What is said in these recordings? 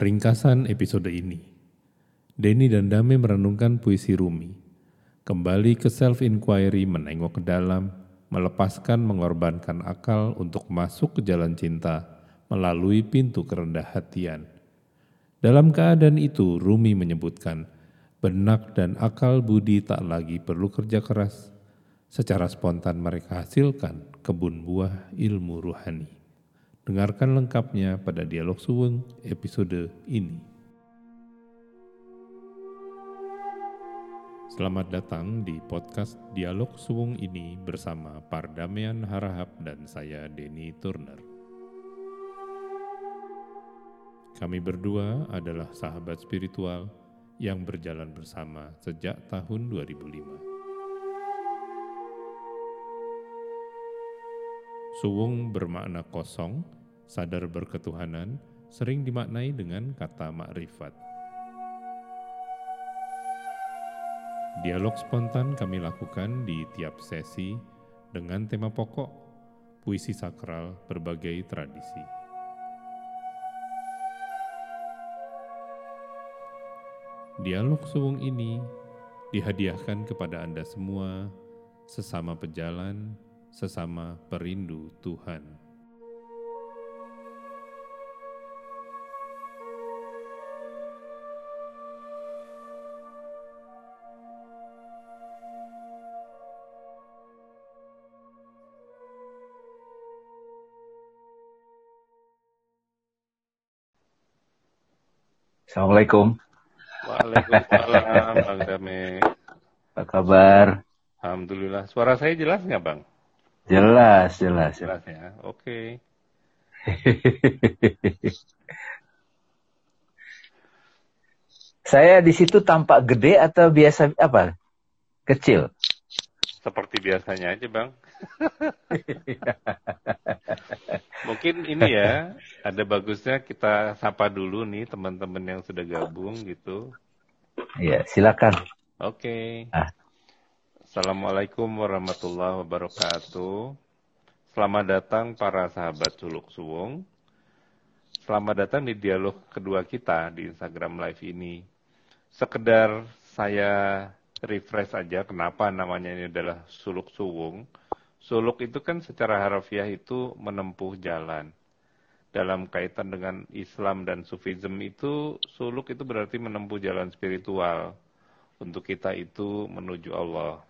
Ringkasan episode ini. Denny dan Dame merenungkan puisi Rumi. Kembali ke self-inquiry menengok ke dalam, melepaskan mengorbankan akal untuk masuk ke jalan cinta melalui pintu kerendah hatian. Dalam keadaan itu, Rumi menyebutkan, benak dan akal budi tak lagi perlu kerja keras. Secara spontan mereka hasilkan kebun buah ilmu ruhani. Dengarkan lengkapnya pada Dialog Suweng episode ini. Selamat datang di podcast Dialog Suwung ini bersama Pardamian Harahap dan saya Denny Turner. Kami berdua adalah sahabat spiritual yang berjalan bersama sejak tahun 2005. Suwung bermakna kosong, sadar berketuhanan, sering dimaknai dengan kata makrifat. Dialog spontan kami lakukan di tiap sesi dengan tema pokok puisi sakral berbagai tradisi. Dialog suwung ini dihadiahkan kepada Anda semua sesama pejalan sesama perindu Tuhan. Assalamualaikum. Waalaikumsalam, Bang Dame. Apa kabar? Alhamdulillah. Suara saya jelas nggak, Bang? Jelas, jelas. Jelas ya. Oke. Saya di situ tampak gede atau biasa apa? Kecil. Seperti biasanya aja, Bang. Mungkin ini ya, ada bagusnya kita sapa dulu nih teman-teman yang sudah gabung gitu. Iya, silakan. Oke. Ah. Assalamualaikum warahmatullahi wabarakatuh. Selamat datang para sahabat Suluk Suwung. Selamat datang di dialog kedua kita di Instagram Live ini. Sekedar saya refresh aja kenapa namanya ini adalah Suluk Suwung. Suluk itu kan secara harafiah itu menempuh jalan. Dalam kaitan dengan Islam dan Sufism itu, suluk itu berarti menempuh jalan spiritual. Untuk kita itu menuju Allah.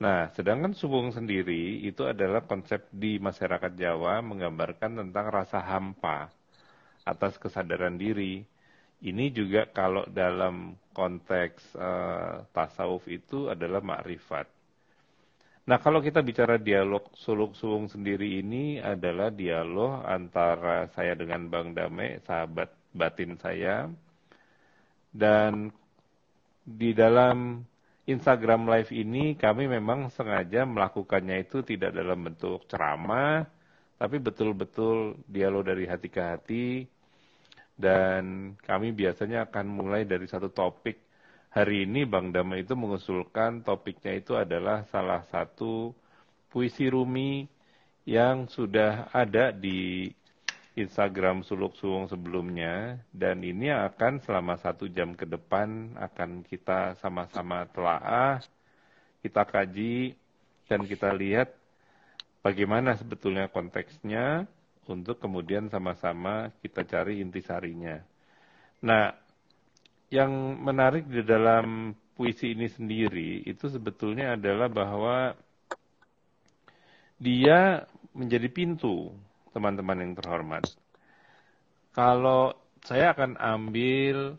Nah, sedangkan subung sendiri itu adalah konsep di masyarakat Jawa menggambarkan tentang rasa hampa atas kesadaran diri. Ini juga kalau dalam konteks uh, tasawuf itu adalah makrifat. Nah, kalau kita bicara dialog suluk suwung sendiri ini adalah dialog antara saya dengan Bang Dame, sahabat batin saya. Dan di dalam Instagram Live ini kami memang sengaja melakukannya itu tidak dalam bentuk ceramah, tapi betul-betul dialog dari hati ke hati. Dan kami biasanya akan mulai dari satu topik. Hari ini Bang Dama itu mengusulkan topiknya itu adalah salah satu puisi Rumi yang sudah ada di Instagram Suluk Suwung sebelumnya dan ini akan selama satu jam ke depan akan kita sama-sama telaah, kita kaji dan kita lihat bagaimana sebetulnya konteksnya untuk kemudian sama-sama kita cari intisarinya. Nah, yang menarik di dalam puisi ini sendiri itu sebetulnya adalah bahwa dia menjadi pintu teman-teman yang terhormat. Kalau saya akan ambil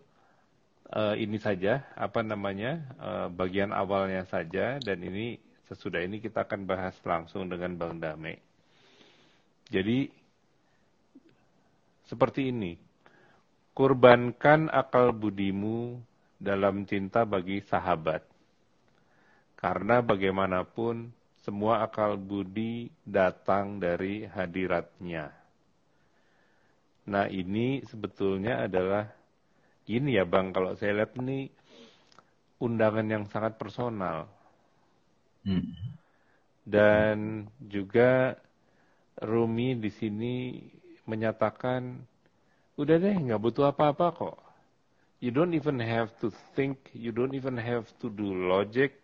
uh, ini saja, apa namanya, uh, bagian awalnya saja, dan ini sesudah ini kita akan bahas langsung dengan Bang Dame. Jadi, seperti ini, kurbankan akal budimu dalam cinta bagi sahabat. Karena bagaimanapun semua akal budi datang dari hadiratnya. Nah ini sebetulnya adalah ini ya Bang, kalau saya lihat ini undangan yang sangat personal. Hmm. Dan juga Rumi di sini menyatakan Udah deh, nggak butuh apa-apa kok. You don't even have to think, you don't even have to do logic.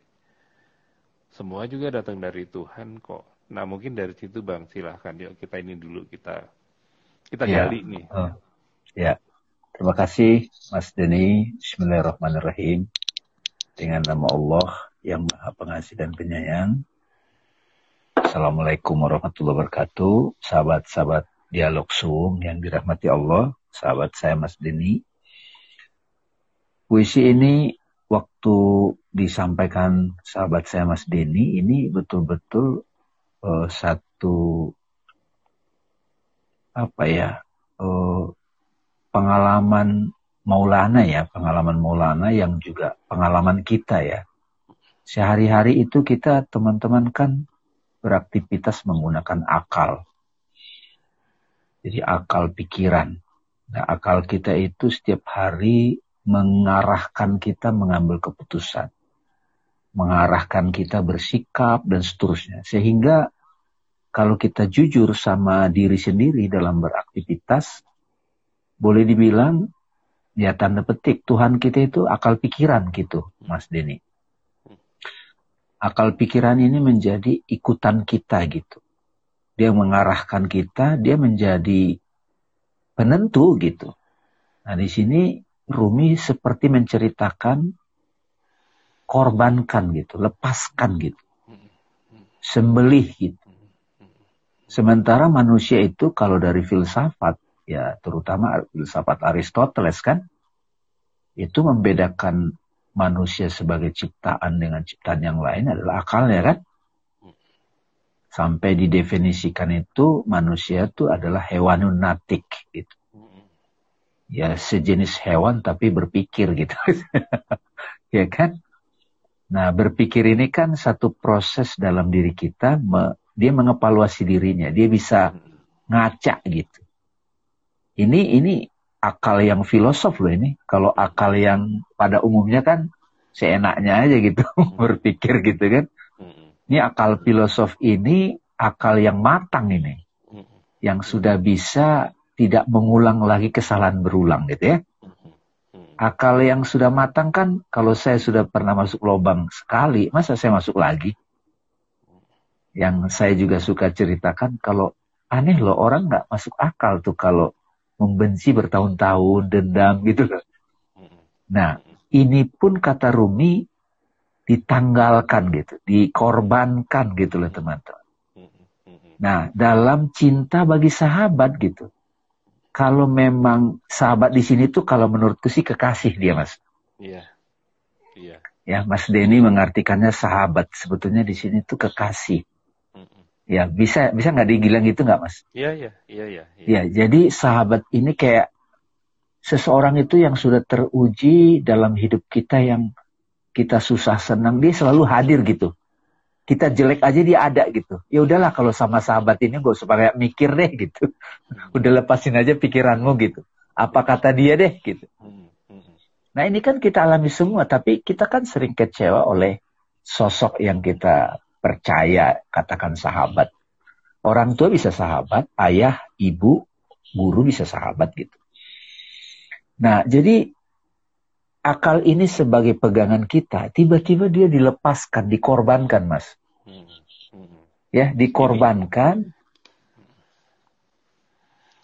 Semua juga datang dari Tuhan kok. Nah mungkin dari situ bang, silahkan yuk kita ini dulu kita kita ya. gali nih. Uh, ya, terima kasih Mas Denny. Bismillahirrahmanirrahim. Dengan nama Allah yang Maha Pengasih dan Penyayang. Assalamualaikum warahmatullahi wabarakatuh. Sahabat-sahabat dialog Zoom yang dirahmati Allah. Sahabat saya Mas Denny puisi ini waktu disampaikan sahabat saya Mas Denny ini betul-betul uh, satu apa ya uh, pengalaman Maulana ya pengalaman Maulana yang juga pengalaman kita ya. Sehari-hari itu kita teman-teman kan beraktivitas menggunakan akal. Jadi akal pikiran. Nah akal kita itu setiap hari mengarahkan kita mengambil keputusan, mengarahkan kita bersikap dan seterusnya. Sehingga kalau kita jujur sama diri sendiri dalam beraktivitas, boleh dibilang ya tanda petik Tuhan kita itu akal pikiran gitu, Mas Denny. Akal pikiran ini menjadi ikutan kita gitu. Dia mengarahkan kita, dia menjadi penentu gitu. Nah di sini Rumi seperti menceritakan korbankan gitu, lepaskan gitu. Sembelih gitu. Sementara manusia itu kalau dari filsafat, ya terutama filsafat Aristoteles kan, itu membedakan manusia sebagai ciptaan dengan ciptaan yang lain adalah akalnya kan. Sampai didefinisikan itu manusia itu adalah hewanun natik gitu ya sejenis hewan tapi berpikir gitu. ya kan? Nah, berpikir ini kan satu proses dalam diri kita, me, dia mengevaluasi dirinya, dia bisa ngaca gitu. Ini ini akal yang filosof loh ini. Kalau akal yang pada umumnya kan seenaknya aja gitu berpikir gitu kan. Ini akal filosof ini akal yang matang ini. Yang sudah bisa tidak mengulang lagi kesalahan berulang gitu ya. Akal yang sudah matang kan kalau saya sudah pernah masuk lubang sekali, masa saya masuk lagi? Yang saya juga suka ceritakan kalau aneh loh orang nggak masuk akal tuh kalau membenci bertahun-tahun, dendam gitu loh. Nah, ini pun kata Rumi ditanggalkan gitu, dikorbankan gitu loh teman-teman. Nah, dalam cinta bagi sahabat gitu kalau memang sahabat di sini tuh kalau menurutku sih kekasih dia mas. Iya. Iya. Ya Mas Denny mengartikannya sahabat sebetulnya di sini tuh kekasih. Ya bisa bisa nggak dibilang gitu nggak mas? Iya iya iya iya. Ya jadi sahabat ini kayak seseorang itu yang sudah teruji dalam hidup kita yang kita susah senang dia selalu hadir gitu kita jelek aja dia ada gitu. Ya udahlah kalau sama sahabat ini gak usah pakai mikir deh gitu. Udah lepasin aja pikiranmu gitu. Apa kata dia deh gitu. Nah ini kan kita alami semua, tapi kita kan sering kecewa oleh sosok yang kita percaya, katakan sahabat. Orang tua bisa sahabat, ayah, ibu, guru bisa sahabat gitu. Nah jadi akal ini sebagai pegangan kita, tiba-tiba dia dilepaskan, dikorbankan, Mas. Ya, dikorbankan.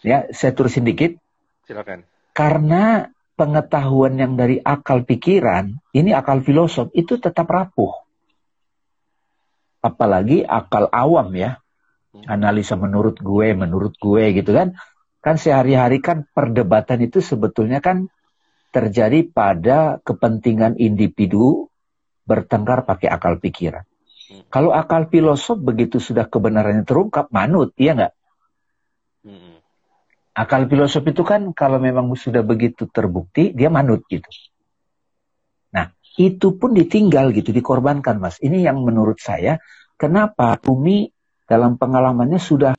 Ya, saya tulisin dikit. Silakan. Karena pengetahuan yang dari akal pikiran, ini akal filosof, itu tetap rapuh. Apalagi akal awam ya. Analisa menurut gue, menurut gue gitu kan. Kan sehari-hari kan perdebatan itu sebetulnya kan terjadi pada kepentingan individu bertengkar pakai akal pikiran. Hmm. Kalau akal filosof begitu sudah kebenarannya terungkap, manut, iya nggak? Hmm. Akal filosof itu kan kalau memang sudah begitu terbukti, dia manut gitu. Nah, itu pun ditinggal gitu, dikorbankan mas. Ini yang menurut saya, kenapa Umi dalam pengalamannya sudah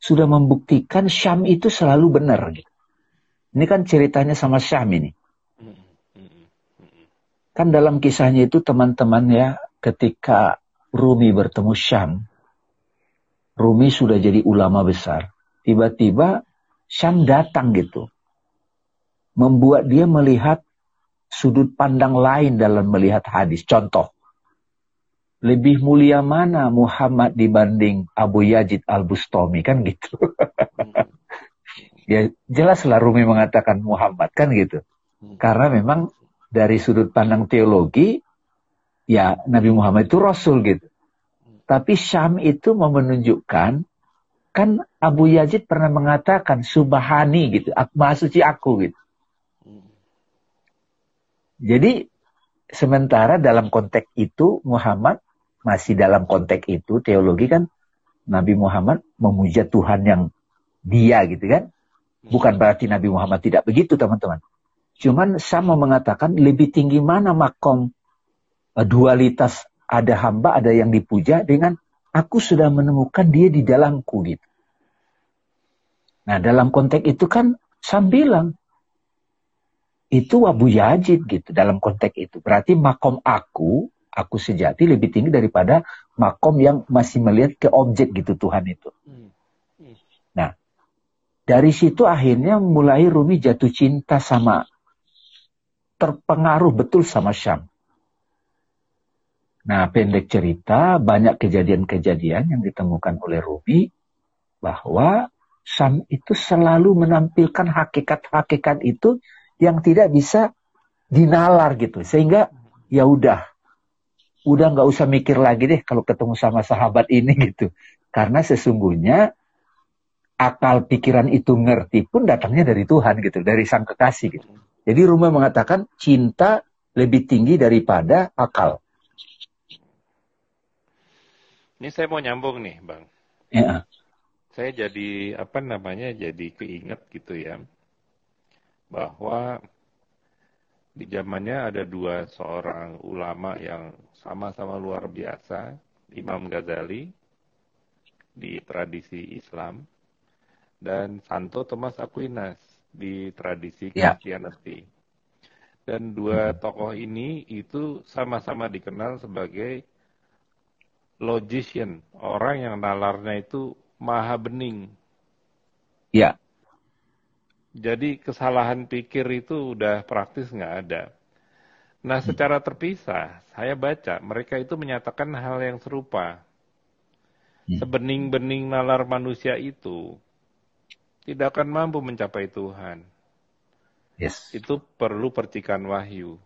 sudah membuktikan Syam itu selalu benar gitu. Ini kan ceritanya sama Syam ini. Kan dalam kisahnya itu teman-teman ya ketika Rumi bertemu Syam. Rumi sudah jadi ulama besar. Tiba-tiba Syam datang gitu. Membuat dia melihat sudut pandang lain dalam melihat hadis. Contoh, lebih mulia mana Muhammad dibanding Abu Yazid Al-Bustami kan gitu. ya jelaslah Rumi mengatakan Muhammad kan gitu. Karena memang dari sudut pandang teologi ya Nabi Muhammad itu rasul gitu. Tapi Syam itu mau menunjukkan kan Abu Yazid pernah mengatakan subhani gitu, maha suci aku gitu. Jadi sementara dalam konteks itu Muhammad masih dalam konteks itu teologi kan Nabi Muhammad memuja Tuhan yang dia gitu kan. Bukan berarti Nabi Muhammad tidak begitu teman-teman. Cuman sama mengatakan lebih tinggi mana makom eh, dualitas ada hamba ada yang dipuja dengan aku sudah menemukan dia di dalamku gitu. Nah dalam konteks itu kan Sam bilang itu Abu Yazid gitu dalam konteks itu. Berarti makom aku aku sejati lebih tinggi daripada makom yang masih melihat ke objek gitu Tuhan itu. Hmm. Dari situ akhirnya mulai Rumi jatuh cinta sama terpengaruh betul sama Syam. Nah, pendek cerita, banyak kejadian-kejadian yang ditemukan oleh Rumi bahwa Syam itu selalu menampilkan hakikat-hakikat itu yang tidak bisa dinalar gitu. Sehingga ya udah udah nggak usah mikir lagi deh kalau ketemu sama sahabat ini gitu. Karena sesungguhnya akal pikiran itu ngerti pun datangnya dari Tuhan gitu, dari sang kekasih gitu. Jadi Ruma mengatakan cinta lebih tinggi daripada akal. Ini saya mau nyambung nih, Bang. Ya. Saya jadi apa namanya? Jadi keinget gitu ya. Bahwa di zamannya ada dua seorang ulama yang sama-sama luar biasa, Imam Ghazali di tradisi Islam dan Santo Thomas Aquinas di tradisi ya. Christianity. Dan dua tokoh ini itu sama-sama dikenal sebagai logician, orang yang nalarnya itu maha bening. Ya. Jadi kesalahan pikir itu udah praktis nggak ada. Nah hmm. secara terpisah, saya baca mereka itu menyatakan hal yang serupa. Hmm. Sebening-bening nalar manusia itu tidak akan mampu mencapai Tuhan. Yes. Itu perlu percikan wahyu.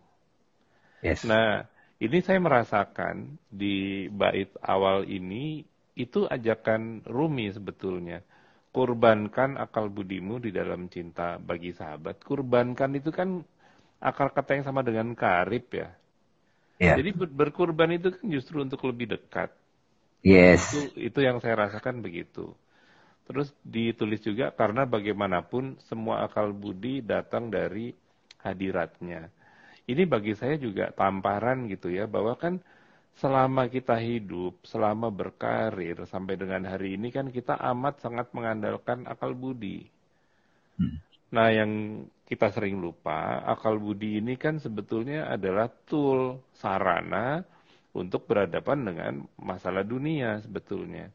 Yes. Nah, ini saya merasakan di bait awal ini itu ajakan Rumi sebetulnya kurbankan akal budimu di dalam cinta bagi sahabat. Kurbankan itu kan akar kata yang sama dengan karib ya. Yeah. Jadi ber berkurban itu kan justru untuk lebih dekat. Yes. Itu, itu yang saya rasakan begitu. Terus ditulis juga karena bagaimanapun semua akal budi datang dari hadiratnya. Ini bagi saya juga tamparan gitu ya, bahwa kan selama kita hidup, selama berkarir sampai dengan hari ini kan kita amat sangat mengandalkan akal budi. Hmm. Nah, yang kita sering lupa, akal budi ini kan sebetulnya adalah tool sarana untuk berhadapan dengan masalah dunia sebetulnya.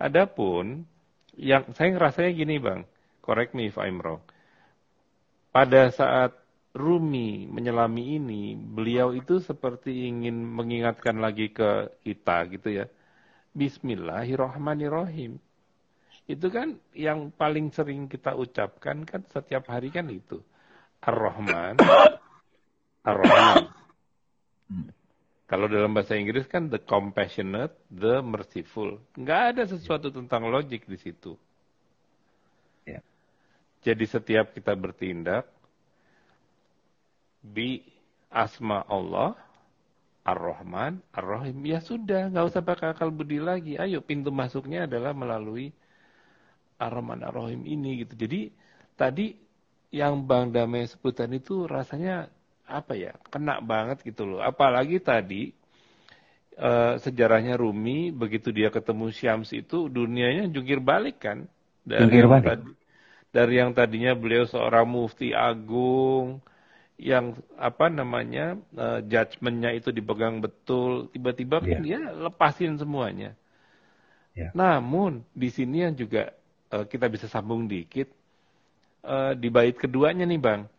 Adapun yang saya ngerasanya gini, Bang. Correct me if I'm wrong. Pada saat Rumi menyelami ini, beliau itu seperti ingin mengingatkan lagi ke kita gitu ya. Bismillahirrohmanirrohim. Itu kan yang paling sering kita ucapkan kan setiap hari kan itu. Ar-Rahman, Ar-Rahman. Kalau dalam bahasa Inggris kan the compassionate, the merciful. Nggak ada sesuatu tentang logik di situ. Ya. Jadi setiap kita bertindak, bi asma Allah Ar-Rahman, Ar-Rahim. Ya sudah, nggak usah pakai akal budi lagi. Ayo, pintu masuknya adalah melalui Ar-Rahman, Ar-Rahim ini gitu. Jadi tadi yang Bang Damai sebutan itu rasanya apa ya, kena banget gitu loh. Apalagi tadi uh, sejarahnya Rumi, begitu dia ketemu Syams itu dunianya jungkir balik kan. Dari jungkir balik. Tadi, dari yang tadinya beliau seorang mufti agung, yang apa namanya uh, judgementnya itu dipegang betul tiba-tiba yeah. kan dia lepasin semuanya. Yeah. Namun di sini yang juga uh, kita bisa sambung dikit uh, di bait keduanya nih Bang.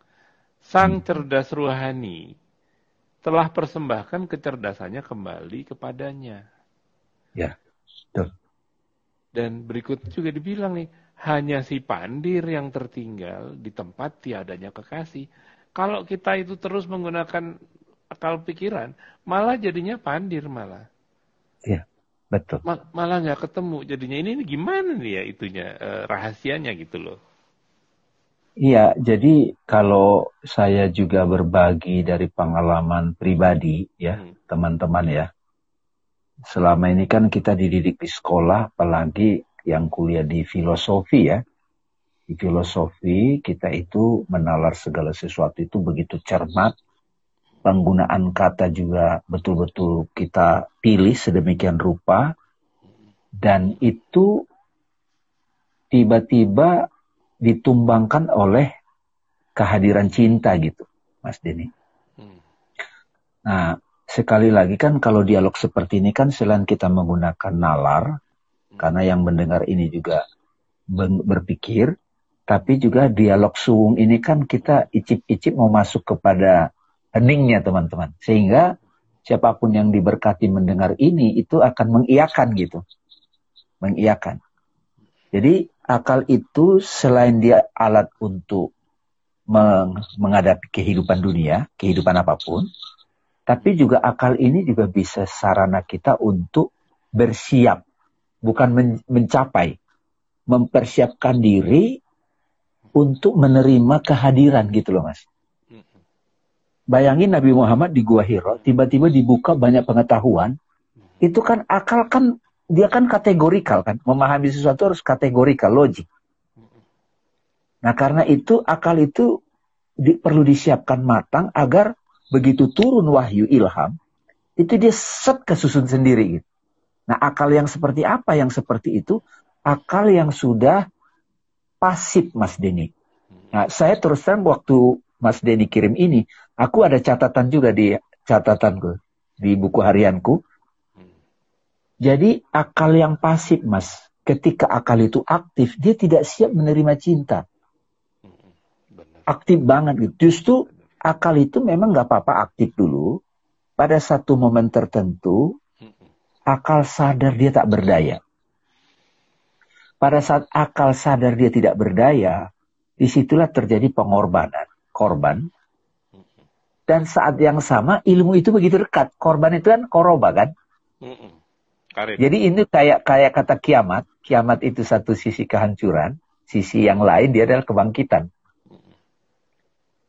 Sang cerdas ruhani telah persembahkan kecerdasannya kembali kepadanya. Ya, betul. Dan berikut juga dibilang nih, hanya si pandir yang tertinggal di tempat tiadanya kekasih. Kalau kita itu terus menggunakan akal pikiran, malah jadinya pandir malah. Iya, betul. Mal malah nggak ketemu jadinya ini, ini gimana nih ya itunya eh, rahasianya gitu loh. Iya, jadi kalau saya juga berbagi dari pengalaman pribadi ya, hmm. teman-teman hmm. ya. Selama ini kan kita dididik di sekolah, apalagi yang kuliah di filosofi ya. Di filosofi kita itu menalar segala sesuatu itu begitu cermat. Penggunaan kata juga betul-betul kita pilih sedemikian rupa. Dan itu tiba-tiba ditumbangkan oleh kehadiran cinta gitu, Mas Denny. Hmm. Nah, sekali lagi kan kalau dialog seperti ini kan selain kita menggunakan nalar, hmm. karena yang mendengar ini juga berpikir, tapi juga dialog suwung ini kan kita icip-icip mau masuk kepada heningnya teman-teman. Sehingga siapa pun yang diberkati mendengar ini itu akan mengiakan gitu. Mengiakan. Jadi akal itu selain dia alat untuk meng menghadapi kehidupan dunia, kehidupan apa pun, tapi juga akal ini juga bisa sarana kita untuk bersiap, bukan men mencapai, mempersiapkan diri untuk menerima kehadiran gitu loh mas. Bayangin Nabi Muhammad di Gua Hiro, tiba-tiba dibuka banyak pengetahuan, itu kan akal kan dia kan kategorikal kan, memahami sesuatu harus kategorikal, logik. Nah karena itu akal itu di, perlu disiapkan matang agar begitu turun wahyu ilham, itu dia set kesusun sendiri. Gitu. Nah akal yang seperti apa yang seperti itu? Akal yang sudah pasif Mas Denny. Nah saya terus terang waktu Mas Denny kirim ini, aku ada catatan juga di catatanku, di buku harianku. Jadi akal yang pasif, Mas, ketika akal itu aktif, dia tidak siap menerima cinta. Aktif banget gitu. Justru akal itu memang nggak apa-apa aktif dulu. Pada satu momen tertentu, akal sadar dia tak berdaya. Pada saat akal sadar dia tidak berdaya, di situlah terjadi pengorbanan, korban. Dan saat yang sama ilmu itu begitu dekat. Korban itu kan koroba kan. Jadi ini kayak kayak kata kiamat. Kiamat itu satu sisi kehancuran, sisi yang lain dia adalah kebangkitan.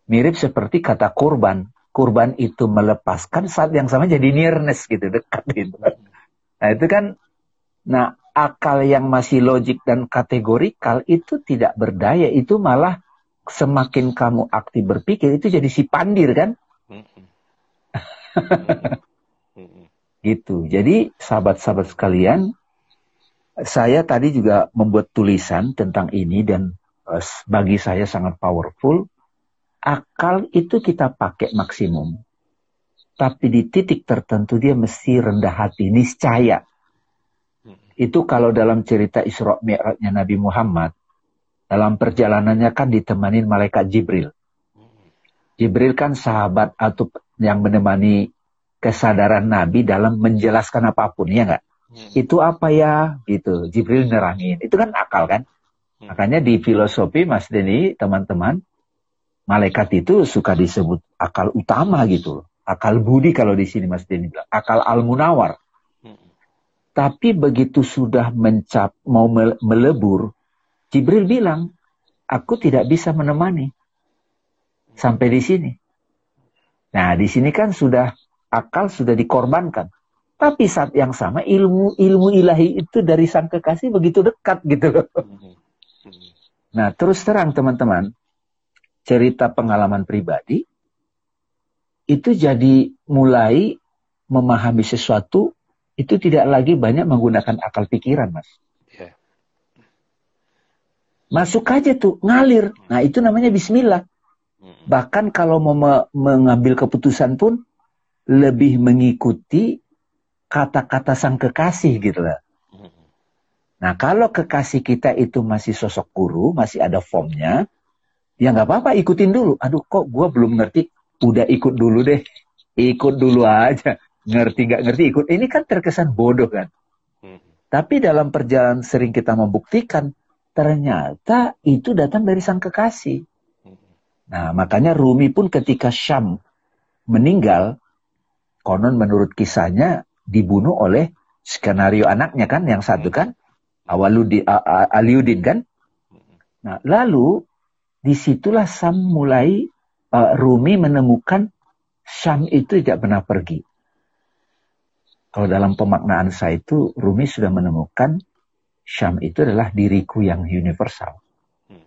Mirip seperti kata kurban. Kurban itu melepaskan saat yang sama jadi nearness gitu dekat gitu. Nah itu kan, nah akal yang masih logik dan kategorikal itu tidak berdaya. Itu malah semakin kamu aktif berpikir itu jadi si pandir kan. Gitu. Jadi sahabat-sahabat sekalian, saya tadi juga membuat tulisan tentang ini dan uh, bagi saya sangat powerful. Akal itu kita pakai maksimum. Tapi di titik tertentu dia mesti rendah hati, niscaya. Itu kalau dalam cerita Isra Mi'rajnya Nabi Muhammad, dalam perjalanannya kan ditemani malaikat Jibril. Jibril kan sahabat atau yang menemani kesadaran Nabi dalam menjelaskan apa pun, ya nggak? Hmm. Itu apa ya? Gitu. Jibril nerangin. Itu kan akal kan? Hmm. Makanya di filosofi Mas Denny, teman-teman, malaikat itu suka disebut akal utama gitu. Akal budi kalau di sini Mas Denny bilang. Akal al-munawar. Hmm. Tapi begitu sudah mencap, mau melebur, Jibril bilang, aku tidak bisa menemani. Sampai di sini. Nah, di sini kan sudah akal sudah dikorbankan. Tapi saat yang sama ilmu ilmu ilahi itu dari sang kekasih begitu dekat gitu loh. Nah terus terang teman-teman, cerita pengalaman pribadi itu jadi mulai memahami sesuatu itu tidak lagi banyak menggunakan akal pikiran mas. Ya. Masuk aja tuh, ngalir. Nah itu namanya bismillah. Bahkan kalau mau mengambil keputusan pun lebih mengikuti kata-kata sang kekasih gitu lah. Nah kalau kekasih kita itu masih sosok guru, masih ada formnya, Ya nggak apa-apa, ikutin dulu. Aduh kok gue belum ngerti. Udah ikut dulu deh. Ikut dulu aja. Ngerti nggak ngerti ikut. Ini kan terkesan bodoh kan. Tapi dalam perjalanan sering kita membuktikan. Ternyata itu datang dari sang kekasih. Nah makanya Rumi pun ketika Syam meninggal. Konon menurut kisahnya dibunuh oleh skenario anaknya kan. Yang satu hmm. kan. Awaludi, Aliudin kan. Nah lalu di situlah Sam mulai uh, Rumi menemukan Sam itu tidak pernah pergi. Kalau dalam pemaknaan saya itu Rumi sudah menemukan Syam itu adalah diriku yang universal. Hmm.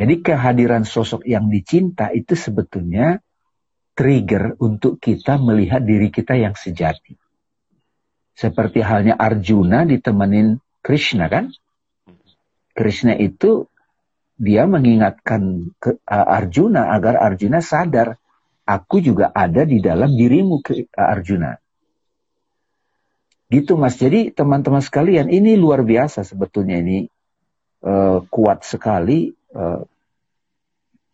Jadi kehadiran sosok yang dicinta itu sebetulnya trigger untuk kita melihat diri kita yang sejati. Seperti halnya Arjuna ditemenin Krishna kan? Krishna itu dia mengingatkan ke Arjuna agar Arjuna sadar aku juga ada di dalam dirimu Arjuna. Gitu Mas. Jadi teman-teman sekalian ini luar biasa sebetulnya ini uh, kuat sekali uh,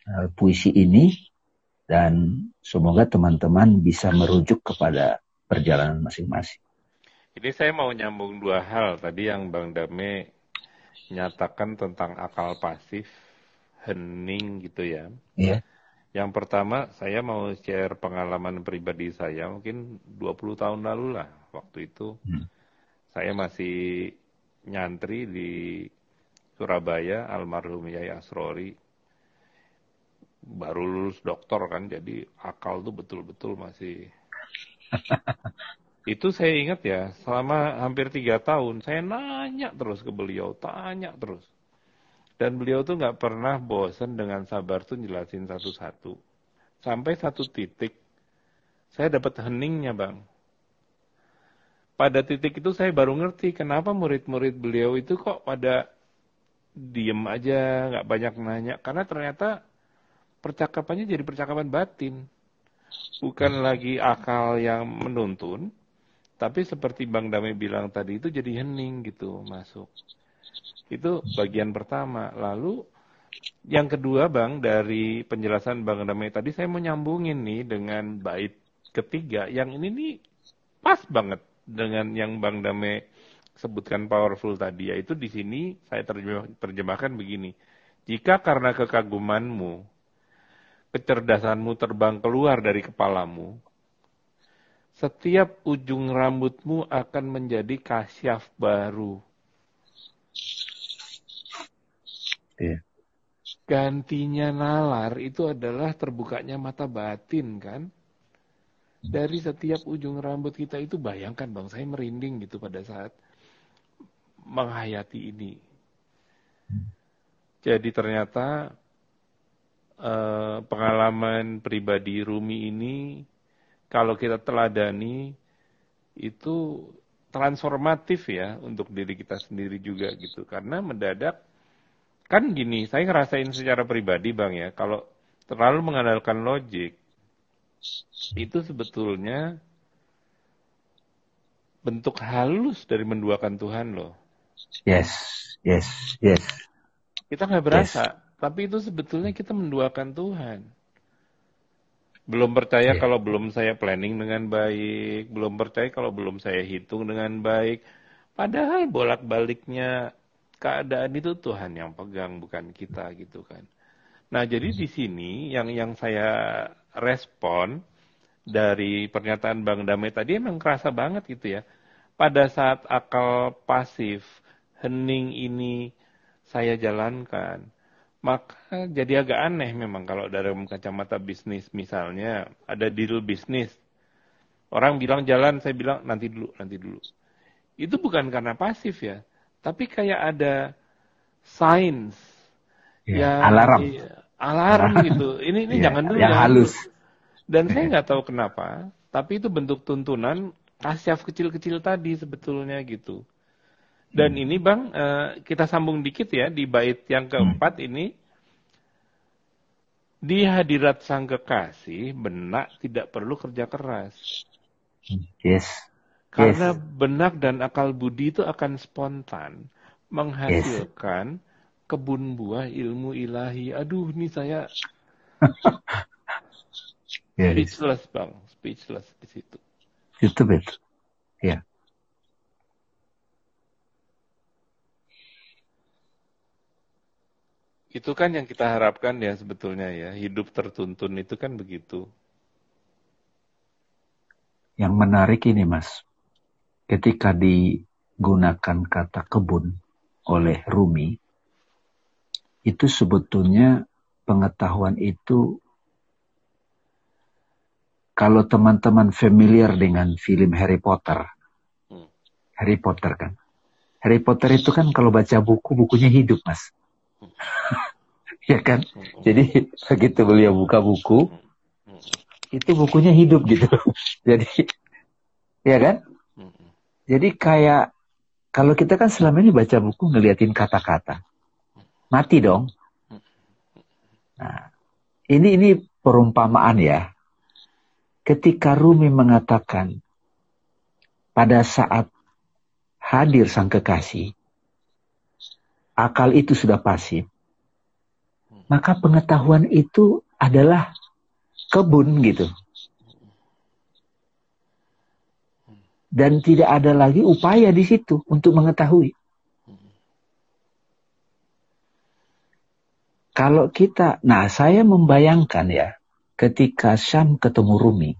uh, puisi ini dan semoga teman-teman bisa merujuk kepada perjalanan masing-masing. Ini saya mau nyambung dua hal tadi yang Bang Dame nyatakan tentang akal pasif, hening gitu ya. Iya. Yang pertama, saya mau share pengalaman pribadi saya, mungkin 20 tahun lalu lah, waktu itu. Hmm. Saya masih nyantri di Surabaya, almarhum Yai Asrori. Baru lulus doktor kan, jadi akal tuh betul-betul masih Itu saya ingat ya, selama hampir tiga tahun, saya nanya terus ke beliau, tanya terus. Dan beliau tuh nggak pernah bosan dengan sabar tuh jelasin satu-satu. Sampai satu titik, saya dapat heningnya bang. Pada titik itu saya baru ngerti kenapa murid-murid beliau itu kok pada diem aja, nggak banyak nanya. Karena ternyata percakapannya jadi percakapan batin. Bukan lagi akal yang menuntun, tapi seperti Bang Damai bilang tadi itu jadi hening gitu masuk. Itu bagian pertama. Lalu yang kedua Bang dari penjelasan Bang Damai tadi saya mau nyambungin nih dengan bait ketiga. Yang ini nih pas banget dengan yang Bang Damai sebutkan powerful tadi yaitu di sini saya terjemah, terjemahkan begini. Jika karena kekagumanmu kecerdasanmu terbang keluar dari kepalamu, setiap ujung rambutmu akan menjadi kasyaf baru. Yeah. Gantinya nalar itu adalah terbukanya mata batin kan. Dari setiap ujung rambut kita itu bayangkan bang, saya merinding gitu pada saat menghayati ini. Jadi ternyata eh, pengalaman pribadi Rumi ini kalau kita teladani itu transformatif ya untuk diri kita sendiri juga gitu. Karena mendadak kan gini saya ngerasain secara pribadi bang ya kalau terlalu mengandalkan logik itu sebetulnya bentuk halus dari menduakan Tuhan loh. Yes yes yes. Kita nggak berasa. Yes. Tapi itu sebetulnya kita menduakan Tuhan belum percaya yeah. kalau belum saya planning dengan baik, belum percaya kalau belum saya hitung dengan baik. Padahal bolak-baliknya keadaan itu Tuhan yang pegang bukan kita gitu kan. Nah, jadi di sini yang yang saya respon dari pernyataan Bang Damai tadi emang kerasa banget gitu ya. Pada saat akal pasif hening ini saya jalankan maka jadi agak aneh memang kalau dari kacamata bisnis misalnya ada deal bisnis. Orang bilang jalan, saya bilang nanti dulu, nanti dulu. Itu bukan karena pasif ya, tapi kayak ada signs ya, yang alarm, alarm gitu. Ini ini ya, jangan dulu. Yang halus. Dan saya nggak tahu kenapa, tapi itu bentuk tuntunan kasyaf kecil-kecil tadi sebetulnya gitu. Dan hmm. ini Bang, uh, kita sambung dikit ya di bait yang keempat hmm. ini. Di hadirat sang kekasih, benak tidak perlu kerja keras. Yes. Karena yes. benak dan akal budi itu akan spontan menghasilkan yes. kebun buah ilmu ilahi. Aduh, ini saya speechless bang, speechless di situ. Itu betul. Ya. Itu kan yang kita harapkan ya sebetulnya ya. Hidup tertuntun itu kan begitu. Yang menarik ini mas. Ketika digunakan kata kebun oleh Rumi. Itu sebetulnya pengetahuan itu kalau teman-teman familiar dengan film Harry Potter. Hmm. Harry Potter kan. Harry Potter itu kan kalau baca buku, bukunya hidup mas ya kan? Jadi begitu beliau buka buku, itu bukunya hidup gitu. Jadi, ya kan? Jadi kayak kalau kita kan selama ini baca buku ngeliatin kata-kata, mati dong. Nah, ini ini perumpamaan ya. Ketika Rumi mengatakan pada saat hadir sang kekasih, akal itu sudah pasif, maka pengetahuan itu adalah kebun gitu. Dan tidak ada lagi upaya di situ untuk mengetahui. Kalau kita, nah saya membayangkan ya, ketika Syam ketemu Rumi,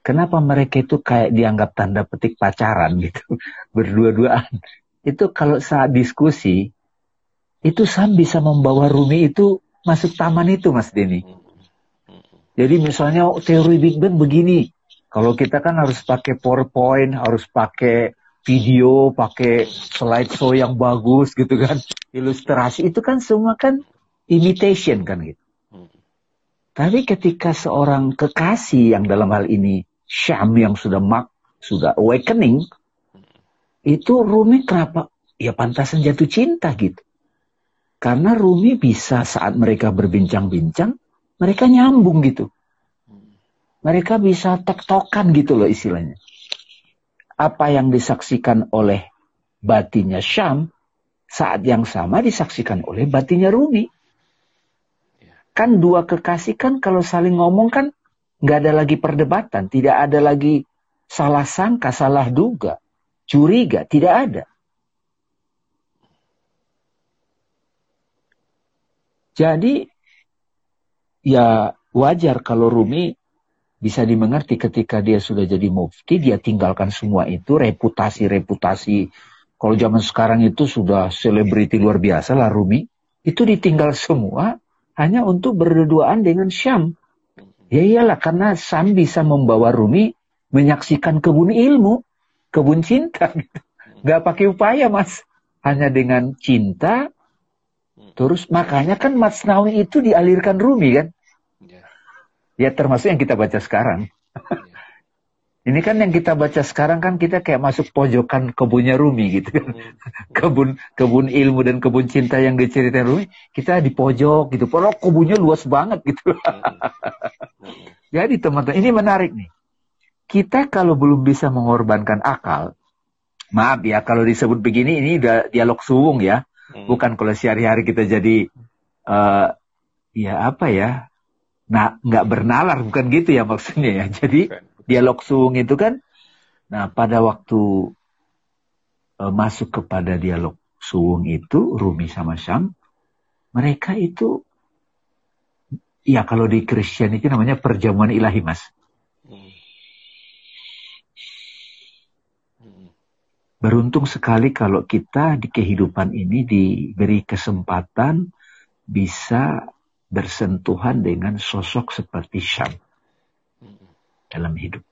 kenapa mereka itu kayak dianggap tanda petik pacaran gitu, berdua-duaan. Itu kalau saat diskusi, itu Sam bisa membawa Rumi itu masuk taman itu Mas Denny. Jadi misalnya teori Big Bang begini. Kalau kita kan harus pakai PowerPoint, harus pakai video, pakai slideshow yang bagus gitu kan. Ilustrasi itu kan semua kan imitation kan gitu. Tapi ketika seorang kekasih yang dalam hal ini Syam yang sudah mak, sudah awakening, itu Rumi kenapa? Ya pantasan jatuh cinta gitu. Karena Rumi bisa saat mereka berbincang-bincang, mereka nyambung gitu. Mereka bisa tektokan gitu loh istilahnya. Apa yang disaksikan oleh batinnya Syam, saat yang sama disaksikan oleh batinnya Rumi. Kan dua kekasih kan kalau saling ngomong kan nggak ada lagi perdebatan, tidak ada lagi salah sangka, salah duga, curiga, tidak ada. Jadi ya wajar kalau Rumi bisa dimengerti ketika dia sudah jadi mufti, dia tinggalkan semua itu, reputasi-reputasi. Kalau zaman sekarang itu sudah selebriti luar biasa lah Rumi. Itu ditinggal semua hanya untuk berduaan dengan Syam. Ya iyalah karena Syam bisa membawa Rumi menyaksikan kebun ilmu, kebun cinta. Gak pakai upaya mas. Hanya dengan cinta, Terus makanya kan Masnawi itu dialirkan Rumi kan? Ya, ya termasuk yang kita baca sekarang. Ya. Ini kan yang kita baca sekarang kan kita kayak masuk pojokan kebunnya Rumi gitu kan. Hmm. kebun kebun ilmu dan kebun cinta yang diceritain Rumi, kita di pojok gitu. Padahal kebunnya luas banget gitu. Hmm. Jadi teman-teman, ini menarik nih. Kita kalau belum bisa mengorbankan akal, maaf ya kalau disebut begini ini udah dialog suwung ya. Hmm. Bukan kalau sehari-hari kita jadi uh, ya apa ya? Nah, nggak bernalar bukan gitu ya maksudnya ya. Jadi dialog suung itu kan nah pada waktu uh, masuk kepada dialog suung itu Rumi sama Syam mereka itu ya kalau di Kristen itu namanya perjamuan ilahi mas. Beruntung sekali kalau kita di kehidupan ini diberi kesempatan bisa bersentuhan dengan sosok seperti Syam dalam hidup.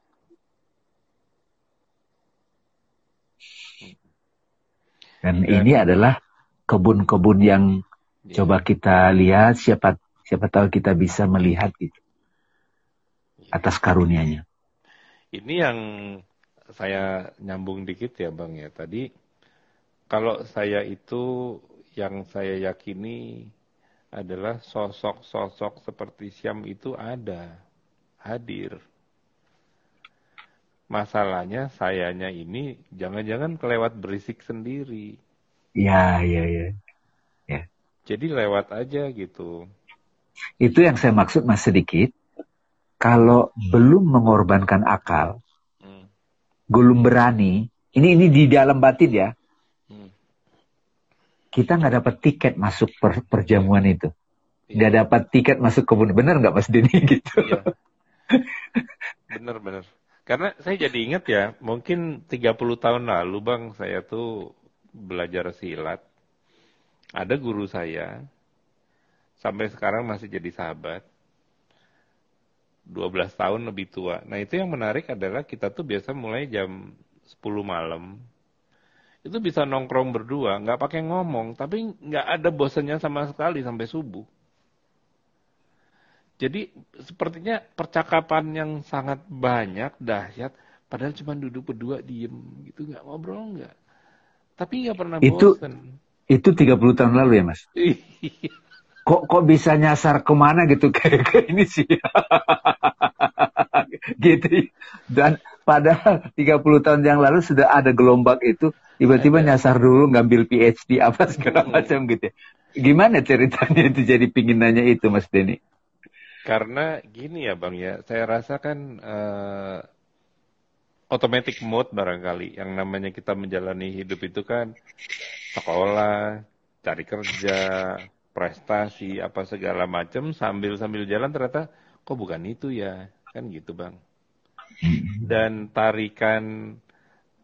Dan ya. ini adalah kebun-kebun yang ya. coba kita lihat siapa siapa tahu kita bisa melihat gitu atas karunianya. Ini yang saya nyambung dikit ya Bang ya. Tadi kalau saya itu yang saya yakini adalah sosok-sosok seperti Syam itu ada, hadir. Masalahnya sayanya ini jangan-jangan kelewat berisik sendiri. Ya, ya, ya. ya. Jadi lewat aja gitu. Itu yang saya maksud mas sedikit. Kalau belum mengorbankan akal. Belum berani, ini ini di dalam batin ya. Hmm. Kita nggak dapat tiket masuk per, perjamuan itu. Iya. Nggak dapat tiket masuk kebun. Bener nggak Mas Denny gitu? Iya. Bener bener. Karena saya jadi ingat ya, mungkin 30 tahun lalu Bang, saya tuh belajar silat ada guru saya, sampai sekarang masih jadi sahabat, 12 tahun lebih tua. Nah itu yang menarik adalah kita tuh biasa mulai jam 10 malam, itu bisa nongkrong berdua, nggak pakai ngomong, tapi nggak ada bosannya sama sekali sampai subuh. Jadi sepertinya percakapan yang sangat banyak, dahsyat, padahal cuma duduk berdua diem gitu, nggak ngobrol nggak. Tapi nggak pernah itu, bosan. Itu 30 tahun lalu ya mas? Iya. Kok kok bisa nyasar ke mana gitu kayak, kayak ini sih. gitu. Dan padahal 30 tahun yang lalu sudah ada gelombang itu, tiba-tiba nyasar dulu ngambil PhD apa segala hmm. macam gitu. Gimana ceritanya itu jadi pingin nanya itu Mas Denny? Karena gini ya Bang ya, saya rasa kan uh, automatic mode barangkali yang namanya kita menjalani hidup itu kan sekolah, cari kerja, prestasi apa segala macam sambil sambil jalan ternyata kok bukan itu ya kan gitu bang dan tarikan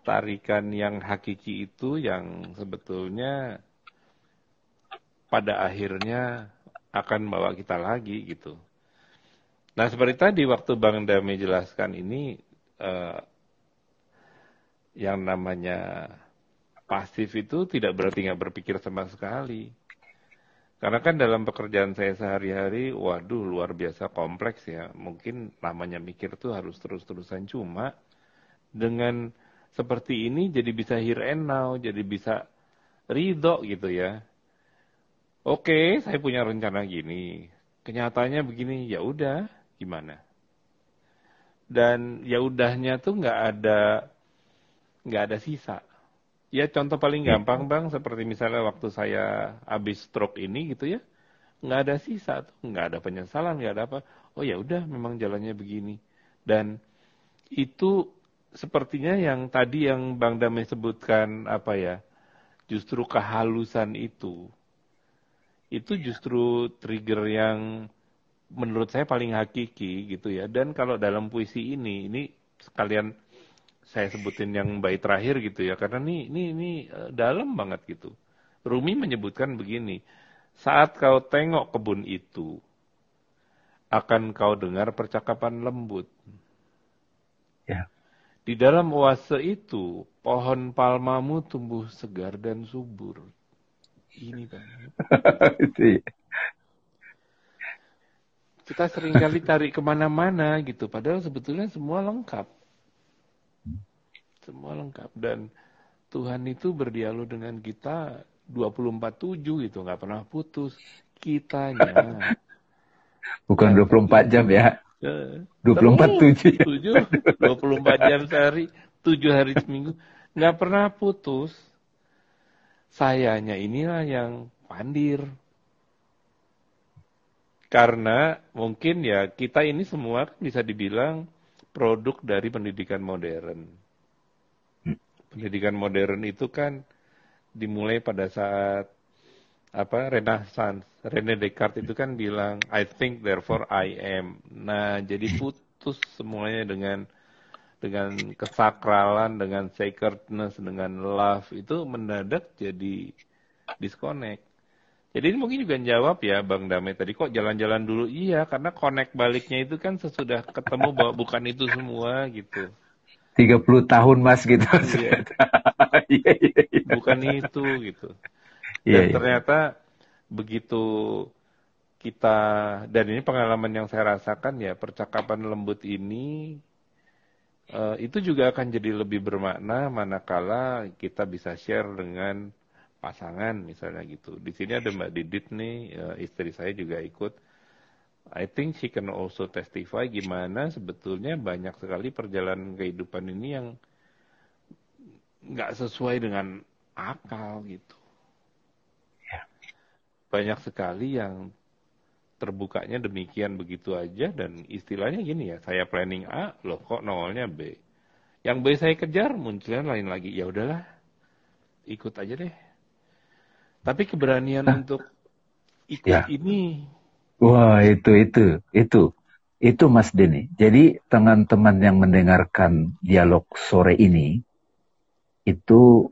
tarikan yang hakiki itu yang sebetulnya pada akhirnya akan bawa kita lagi gitu. Nah seperti tadi waktu Bang Dami jelaskan ini uh, yang namanya pasif itu tidak berarti nggak berpikir sama sekali. Karena kan dalam pekerjaan saya sehari-hari, waduh luar biasa kompleks ya. Mungkin namanya mikir tuh harus terus-terusan cuma dengan seperti ini jadi bisa here and now, jadi bisa ridho gitu ya. Oke, saya punya rencana gini. Kenyataannya begini, ya udah, gimana? Dan ya udahnya tuh nggak ada nggak ada sisa. Ya contoh paling iya. gampang bang, seperti misalnya waktu saya habis stroke ini gitu ya, nggak ada sisa tuh, nggak ada penyesalan, nggak ada apa. Oh ya udah, memang jalannya begini. Dan itu sepertinya yang tadi yang Bang Damai sebutkan apa ya, justru kehalusan itu, itu justru trigger yang menurut saya paling hakiki gitu ya. Dan kalau dalam puisi ini, ini sekalian saya sebutin yang baik terakhir gitu ya karena ini ini ini uh, dalam banget gitu. Rumi menyebutkan begini, saat kau tengok kebun itu akan kau dengar percakapan lembut. Ya. Di dalam oase itu pohon palmamu tumbuh segar dan subur. Ini bang. Iya. Kita sering kali tarik ke mana-mana gitu, padahal sebetulnya semua lengkap semua lengkap dan Tuhan itu berdialog dengan kita 24/7 gitu, nggak pernah putus. Kitanya bukan 24 jam ya. 24 7. 7 24 jam sehari, 7 hari seminggu nggak pernah putus. Sayanya inilah yang pandir. Karena mungkin ya kita ini semua bisa dibilang produk dari pendidikan modern pendidikan modern itu kan dimulai pada saat apa Renaissance. Rene Descartes itu kan bilang I think therefore I am. Nah, jadi putus semuanya dengan dengan kesakralan, dengan sacredness, dengan love itu mendadak jadi disconnect. Jadi ini mungkin juga jawab ya Bang Dame tadi kok jalan-jalan dulu iya karena connect baliknya itu kan sesudah ketemu bahwa bukan itu semua gitu. 30 tahun mas gitu. Iya. iya, iya, iya. Bukan itu gitu. Dan iya, ternyata begitu kita dan ini pengalaman yang saya rasakan ya percakapan lembut ini uh, itu juga akan jadi lebih bermakna manakala kita bisa share dengan pasangan misalnya gitu. Di sini ada Mbak Didit nih, uh, istri saya juga ikut I think she can also testify gimana sebetulnya banyak sekali perjalanan kehidupan ini yang nggak sesuai dengan akal gitu. Ya. banyak sekali yang terbukanya demikian begitu aja dan istilahnya gini ya saya planning A loh kok nolnya B yang B saya kejar munculnya lain lagi ya udahlah ikut aja deh tapi keberanian nah, untuk ikut ya. ini wah itu itu itu itu Mas Denny jadi teman-teman yang mendengarkan dialog sore ini itu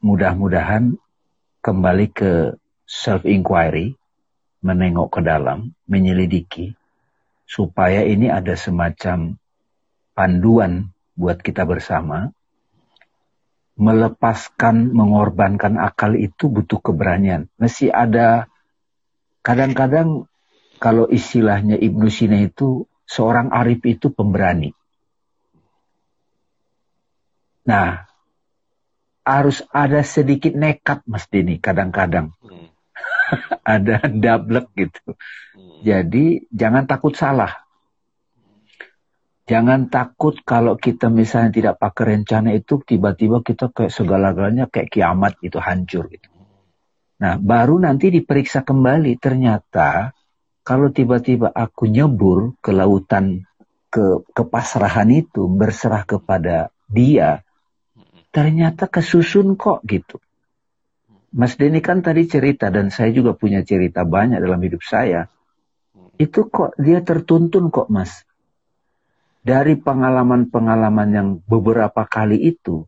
mudah-mudahan kembali ke self inquiry menengok ke dalam, menyelidiki, supaya ini ada semacam panduan buat kita bersama. Melepaskan, mengorbankan akal itu butuh keberanian. Mesti ada, kadang-kadang kalau istilahnya Ibnu Sina itu, seorang arif itu pemberani. Nah, harus ada sedikit nekat Mas Dini kadang-kadang. Hmm. ada double gitu. Jadi jangan takut salah. Jangan takut kalau kita misalnya tidak pakai rencana itu tiba-tiba kita kayak segala-galanya kayak kiamat itu hancur gitu. Nah baru nanti diperiksa kembali ternyata kalau tiba-tiba aku nyebur ke lautan ke kepasrahan itu berserah kepada dia ternyata kesusun kok gitu. Mas Denny kan tadi cerita dan saya juga punya cerita banyak dalam hidup saya. Itu kok dia tertuntun kok mas. Dari pengalaman-pengalaman yang beberapa kali itu,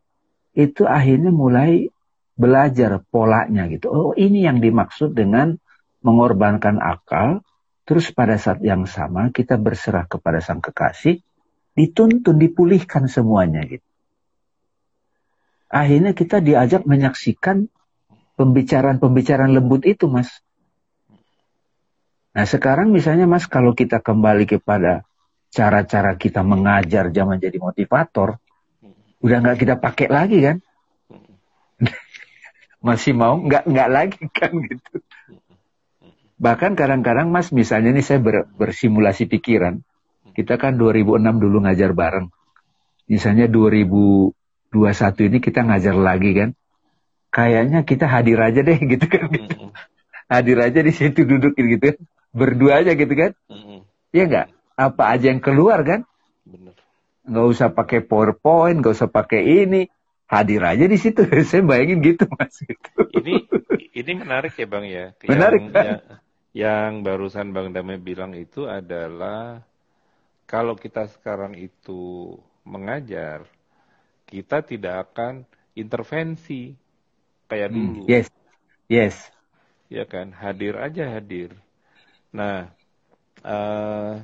itu akhirnya mulai belajar polanya gitu. Oh ini yang dimaksud dengan mengorbankan akal, terus pada saat yang sama kita berserah kepada sang kekasih, dituntun, dipulihkan semuanya gitu. Akhirnya kita diajak menyaksikan pembicaraan-pembicaraan lembut itu, Mas. Nah, sekarang misalnya, Mas, kalau kita kembali kepada cara-cara kita mengajar zaman jadi motivator, udah nggak kita pakai lagi kan? Masih mau nggak nggak lagi kan gitu. Bahkan kadang-kadang Mas, misalnya nih saya ber, bersimulasi pikiran, kita kan 2006 dulu ngajar bareng. Misalnya 2021 ini kita ngajar lagi kan kayaknya kita hadir aja deh gitu kan gitu. Mm -hmm. hadir aja di situ duduk gitu kan berdua aja gitu kan -hmm. ya enggak apa aja yang keluar kan nggak usah pakai powerpoint nggak usah pakai ini hadir aja di situ saya bayangin gitu mas gitu. ini ini menarik ya bang ya menarik yang, kan? yang, yang barusan bang Damai bilang itu adalah kalau kita sekarang itu mengajar kita tidak akan intervensi kayak hmm, dulu. Yes, yes. Ya kan, hadir aja hadir. Nah, uh,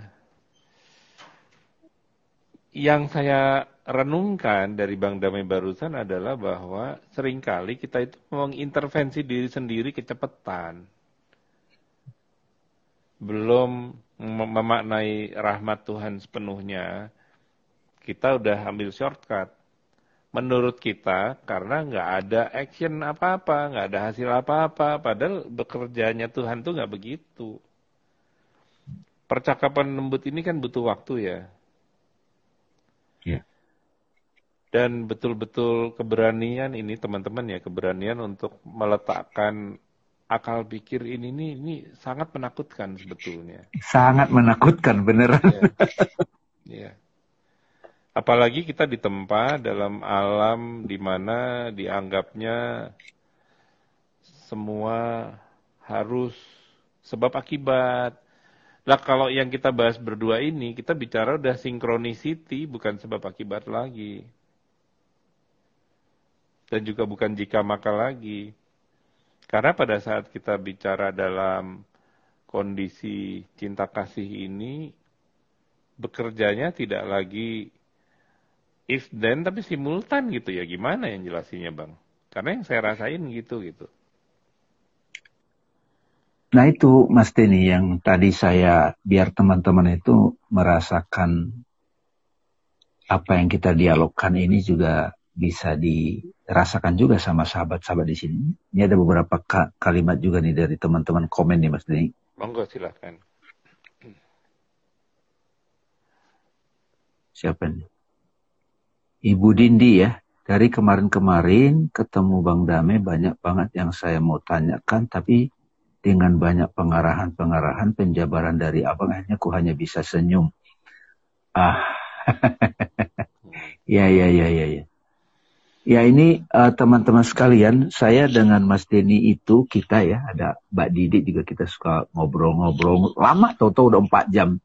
yang saya renungkan dari Bang Damai barusan adalah bahwa sering kali kita itu mengintervensi diri sendiri kecepatan. Belum memaknai rahmat Tuhan sepenuhnya, kita udah ambil shortcut menurut kita karena nggak ada action apa-apa, nggak ada hasil apa-apa, padahal bekerjanya Tuhan tuh nggak begitu. Percakapan lembut ini kan butuh waktu ya. Yeah. Dan betul-betul keberanian ini teman-teman ya, keberanian untuk meletakkan akal pikir ini ini, ini sangat menakutkan sebetulnya. Sangat menakutkan beneran. Ya. ya. Apalagi kita ditempa dalam alam di mana dianggapnya semua harus sebab akibat. Lah kalau yang kita bahas berdua ini, kita bicara udah synchronicity, bukan sebab akibat lagi. Dan juga bukan jika maka lagi. Karena pada saat kita bicara dalam kondisi cinta kasih ini, bekerjanya tidak lagi if then tapi simultan gitu ya. Gimana yang jelasinya bang? Karena yang saya rasain gitu gitu. Nah itu mas Denny yang tadi saya biar teman-teman itu merasakan apa yang kita dialogkan ini juga bisa dirasakan juga sama sahabat-sahabat di sini. Ini ada beberapa ka kalimat juga nih dari teman-teman komen nih Mas Denny. Monggo silahkan. Siapa nih? Ibu Dindi ya, dari kemarin-kemarin ketemu Bang Dame banyak banget yang saya mau tanyakan, tapi dengan banyak pengarahan-pengarahan, penjabaran dari abang, akhirnya ku hanya bisa senyum. Ah, ya, ya, ya, ya, ya. Ya ini uh, teman-teman sekalian, saya dengan Mas Denny itu kita ya, ada Mbak Didi juga kita suka ngobrol-ngobrol lama, tau-tau udah empat jam.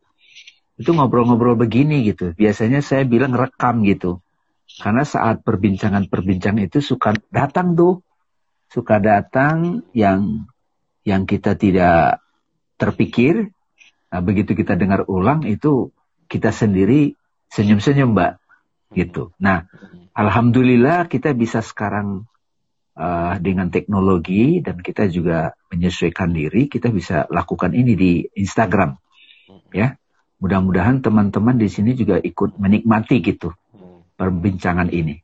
Itu ngobrol-ngobrol begini gitu. Biasanya saya bilang rekam gitu. Karena saat perbincangan-perbincangan itu suka datang tuh, suka datang yang yang kita tidak terpikir. Nah, begitu kita dengar ulang itu kita sendiri senyum-senyum, Mbak. Gitu. Nah, alhamdulillah kita bisa sekarang uh, dengan teknologi dan kita juga menyesuaikan diri, kita bisa lakukan ini di Instagram. Ya. Mudah-mudahan teman-teman di sini juga ikut menikmati gitu perbincangan ini.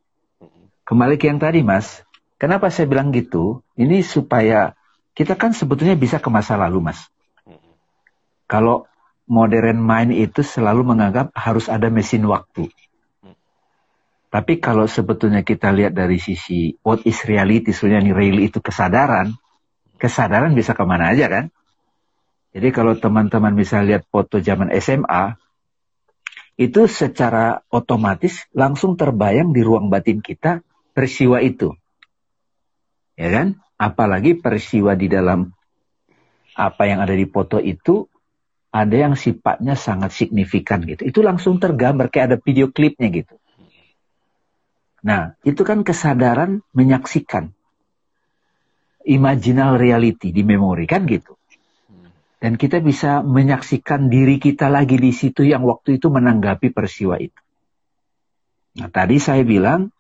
Kembali ke yang tadi, Mas. Kenapa saya bilang gitu? Ini supaya kita kan sebetulnya bisa ke masa lalu, Mas. Kalau modern mind itu selalu menganggap harus ada mesin waktu. Tapi kalau sebetulnya kita lihat dari sisi what is reality, sebenarnya real itu kesadaran, kesadaran bisa ke mana aja kan? Jadi kalau teman-teman bisa lihat foto zaman SMA, itu secara otomatis langsung terbayang di ruang batin kita peristiwa itu. Ya kan? Apalagi peristiwa di dalam apa yang ada di foto itu ada yang sifatnya sangat signifikan gitu. Itu langsung tergambar kayak ada video klipnya gitu. Nah, itu kan kesadaran menyaksikan imaginal reality di memori kan gitu. Dan kita bisa menyaksikan diri kita lagi di situ yang waktu itu menanggapi peristiwa itu. Nah, tadi saya bilang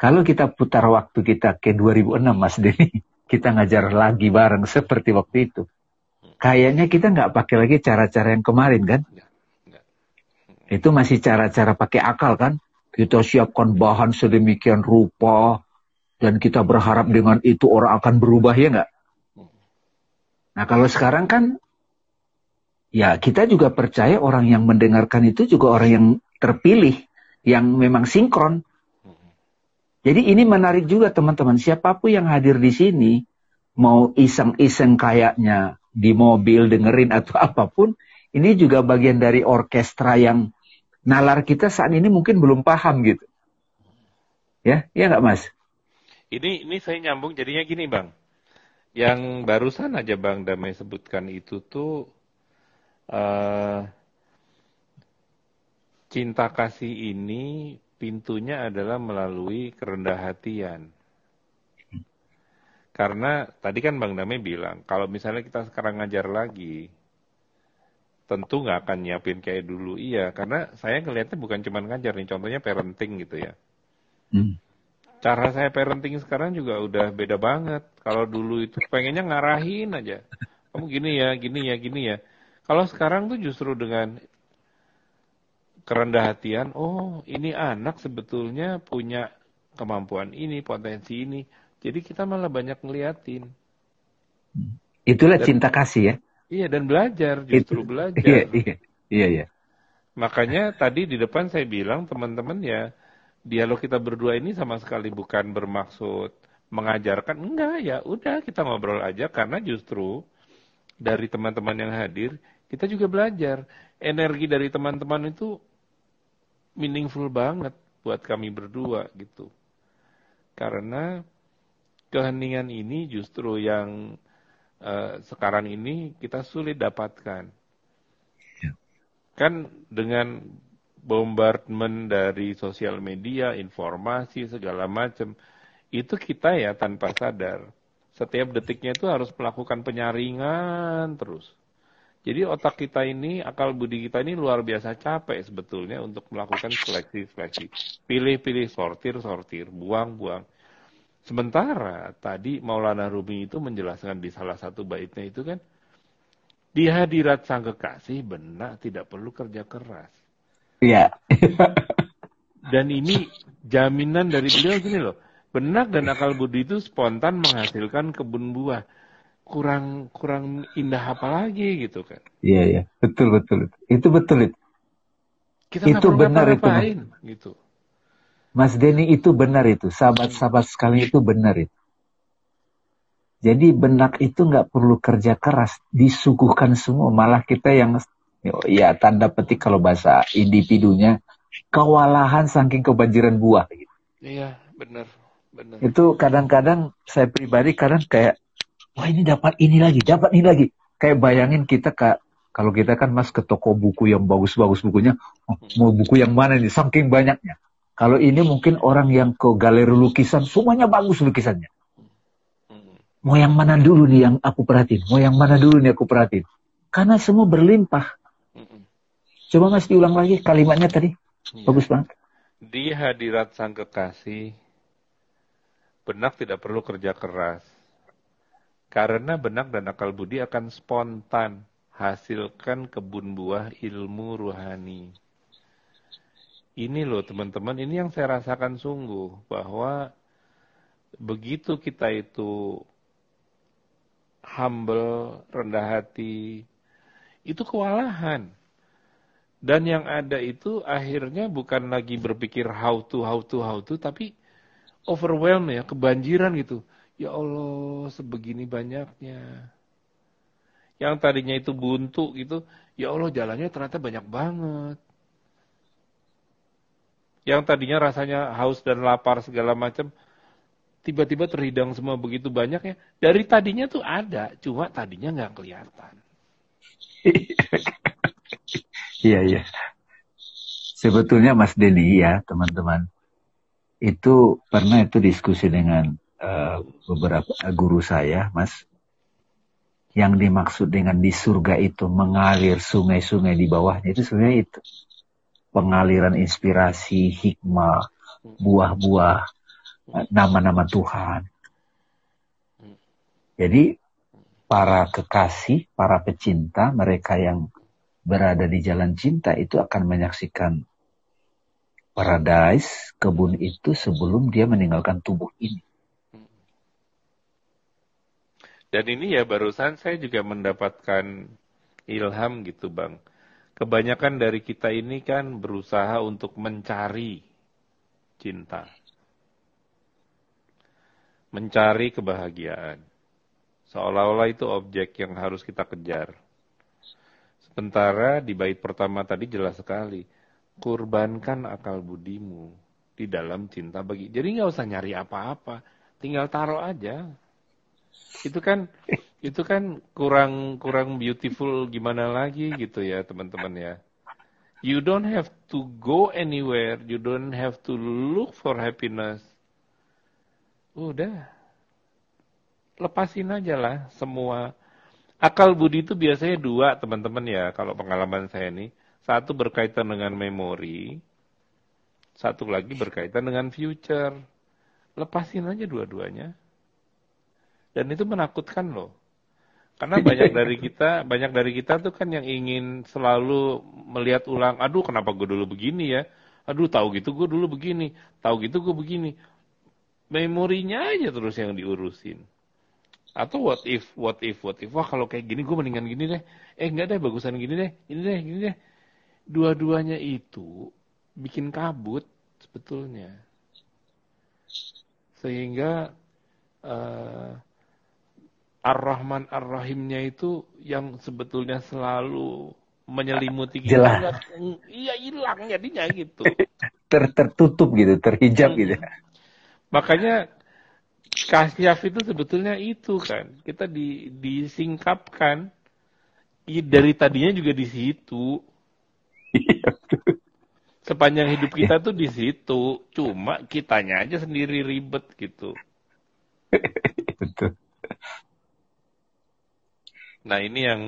kalau kita putar waktu kita ke 2006 Mas Denny, kita ngajar lagi bareng seperti waktu itu. Kayaknya kita nggak pakai lagi cara-cara yang kemarin kan? Itu masih cara-cara pakai akal kan? Kita siapkan bahan sedemikian rupa dan kita berharap dengan itu orang akan berubah ya nggak? Nah kalau sekarang kan ya kita juga percaya orang yang mendengarkan itu juga orang yang terpilih, yang memang sinkron. Jadi ini menarik juga teman-teman. Siapa pun yang hadir di sini, mau iseng-iseng kayaknya di mobil dengerin atau apa pun, ini juga bagian dari orkestra yang nalar kita saat ini mungkin belum paham gitu. Ya, ya nggak Mas? Ini ini saya nyambung jadinya gini Bang. Yang barusan aja Bang Damai sebutkan itu tuh uh, cinta kasih ini pintunya adalah melalui kerendah hatian. Karena tadi kan Bang Dame bilang, kalau misalnya kita sekarang ngajar lagi, tentu nggak akan nyiapin kayak dulu. Iya, karena saya ngelihatnya bukan cuma ngajar nih, contohnya parenting gitu ya. Hmm. Cara saya parenting sekarang juga udah beda banget. Kalau dulu itu pengennya ngarahin aja. Kamu gini ya, gini ya, gini ya. Kalau sekarang tuh justru dengan kerendah hatian, oh ini anak sebetulnya punya kemampuan ini, potensi ini. Jadi kita malah banyak ngeliatin. Itulah dan, cinta kasih ya. Iya dan belajar, justru Itu, belajar. Iya, iya, iya, iya. Makanya tadi di depan saya bilang teman-teman ya, dialog kita berdua ini sama sekali bukan bermaksud mengajarkan, enggak ya, udah kita ngobrol aja karena justru dari teman-teman yang hadir kita juga belajar. Energi dari teman-teman itu meaningful banget buat kami berdua gitu. Karena keheningan ini justru yang uh, sekarang ini kita sulit dapatkan. Ya. Kan dengan bombardment dari sosial media, informasi segala macam, itu kita ya tanpa sadar. Setiap detiknya itu harus melakukan penyaringan terus. Jadi otak kita ini, akal budi kita ini luar biasa capek sebetulnya untuk melakukan seleksi-seleksi. Pilih-pilih, sortir-sortir, buang-buang. Sementara tadi Maulana Rumi itu menjelaskan di salah satu baitnya itu kan, di hadirat sang kekasih benak tidak perlu kerja keras. Iya. dan ini jaminan dari beliau gini loh, benak dan akal budi itu spontan menghasilkan kebun buah kurang kurang indah apa lagi gitu kan. Iya iya, betul betul. Itu betul itu. Kita itu benar itu. gitu. Mas Denny itu benar itu, sahabat-sahabat sekali itu benar itu. Jadi benak itu nggak perlu kerja keras, disuguhkan semua. Malah kita yang ya tanda petik kalau bahasa individunya kewalahan saking kebanjiran buah. Gitu. Iya, benar, benar. Itu kadang-kadang saya pribadi kadang kayak, wah ini dapat ini lagi, dapat ini lagi. Kayak bayangin kita kak, kalau kita kan mas ke toko buku yang bagus-bagus bukunya, oh, mau buku yang mana ini, saking banyaknya. Kalau ini mungkin orang yang ke galeri lukisan, semuanya bagus lukisannya. Mau yang mana dulu nih yang aku perhatiin? Mau yang mana dulu nih aku perhatiin? Karena semua berlimpah. Coba mas diulang lagi kalimatnya tadi. Ya. Bagus banget. Di hadirat sang kekasih, benak tidak perlu kerja keras. Karena benak dan akal budi akan spontan hasilkan kebun buah ilmu ruhani. Ini loh teman-teman, ini yang saya rasakan sungguh bahwa begitu kita itu humble, rendah hati, itu kewalahan. Dan yang ada itu akhirnya bukan lagi berpikir how to, how to, how to, tapi overwhelm ya, kebanjiran gitu. Ya Allah, sebegini banyaknya. Yang tadinya itu buntu gitu, ya Allah jalannya ternyata banyak banget. Yang tadinya rasanya haus dan lapar segala macam, tiba-tiba terhidang semua begitu banyak ya. Dari tadinya tuh ada, cuma tadinya nggak kelihatan. Iya, iya. Sebetulnya Mas Denny ya, teman-teman. Itu pernah itu diskusi dengan uh, beberapa guru saya, Mas. Yang dimaksud dengan di surga itu mengalir sungai-sungai di bawahnya itu sebenarnya itu. Pengaliran inspirasi, hikmah, buah-buah, nama-nama Tuhan. Jadi para kekasih, para pecinta, mereka yang berada di jalan cinta itu akan menyaksikan paradise, kebun itu sebelum dia meninggalkan tubuh ini. Dan ini ya barusan saya juga mendapatkan ilham gitu bang. Kebanyakan dari kita ini kan berusaha untuk mencari cinta mencari kebahagiaan. Seolah-olah itu objek yang harus kita kejar. Sementara di bait pertama tadi jelas sekali, kurbankan akal budimu di dalam cinta bagi. Jadi nggak usah nyari apa-apa, tinggal taruh aja. Itu kan itu kan kurang kurang beautiful gimana lagi gitu ya teman-teman ya. You don't have to go anywhere, you don't have to look for happiness Udah. Lepasin aja lah semua. Akal budi itu biasanya dua teman-teman ya kalau pengalaman saya ini. Satu berkaitan dengan memori. Satu lagi berkaitan dengan future. Lepasin aja dua-duanya. Dan itu menakutkan loh. Karena banyak dari kita, banyak dari kita tuh kan yang ingin selalu melihat ulang, aduh kenapa gue dulu begini ya, aduh tahu gitu gue dulu begini, tahu gitu gue begini memorinya aja terus yang diurusin. Atau what if, what if, what if. Wah kalau kayak gini gue mendingan gini deh. Eh enggak deh, bagusan gini deh. Ini deh, gini deh. Dua-duanya itu bikin kabut sebetulnya. Sehingga uh, Ar-Rahman Ar-Rahimnya itu yang sebetulnya selalu menyelimuti kita. Iya hilang jadinya gitu. Ter tertutup gitu, terhijab hmm. gitu. Makanya kasyaf itu sebetulnya itu kan. Kita di, disingkapkan dari tadinya juga di situ. Sepanjang hidup kita tuh di situ. Cuma kitanya aja sendiri ribet gitu. Betul. Nah ini yang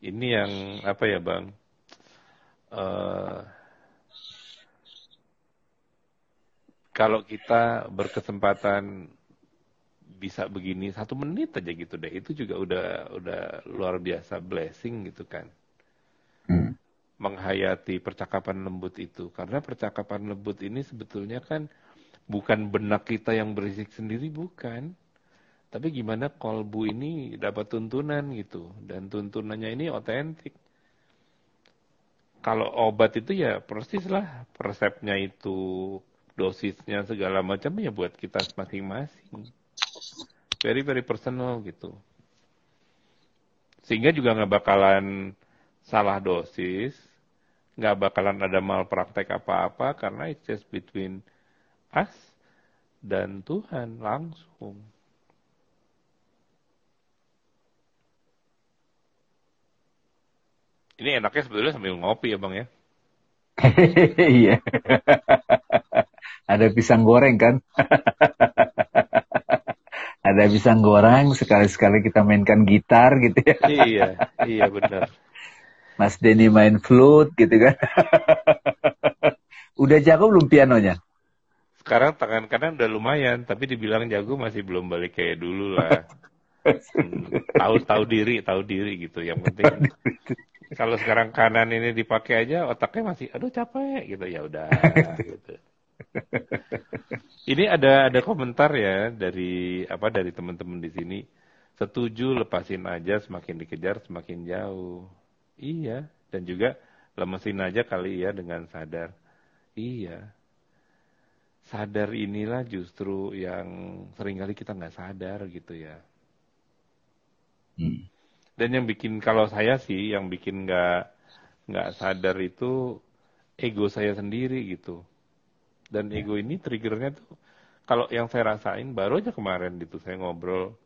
ini yang apa ya bang? Uh, kalau kita berkesempatan bisa begini satu menit aja gitu deh itu juga udah udah luar biasa blessing gitu kan hmm. menghayati percakapan lembut itu karena percakapan lembut ini sebetulnya kan bukan benak kita yang berisik sendiri bukan tapi gimana kolbu ini dapat tuntunan gitu dan tuntunannya ini otentik kalau obat itu ya persis lah resepnya itu dosisnya segala macam ya buat kita masing-masing. very very personal gitu. Sehingga juga nggak bakalan salah dosis, nggak bakalan ada malpraktek apa-apa karena it's just between us dan Tuhan langsung. Ini enaknya sebetulnya sambil ngopi ya bang ya. Iya. Ada pisang goreng kan? Ada pisang goreng, sekali-sekali kita mainkan gitar gitu ya. Iya, iya benar. Mas Denny main flute gitu kan. udah jago belum pianonya? Sekarang tangan kanan udah lumayan, tapi dibilang jago masih belum balik kayak dulu lah. Hmm, tahu tahu diri, tahu diri gitu. Yang penting kalau sekarang kanan ini dipakai aja otaknya masih aduh capek gitu ya udah gitu. Ini ada ada komentar ya dari apa dari teman-teman di sini. Setuju lepasin aja semakin dikejar semakin jauh. Iya, dan juga lemesin aja kali ya dengan sadar. Iya. Sadar inilah justru yang sering kali kita nggak sadar gitu ya. Hmm. Dan yang bikin kalau saya sih yang bikin nggak nggak sadar itu ego saya sendiri gitu. Dan ya. ego ini triggernya tuh kalau yang saya rasain baru aja kemarin gitu saya ngobrol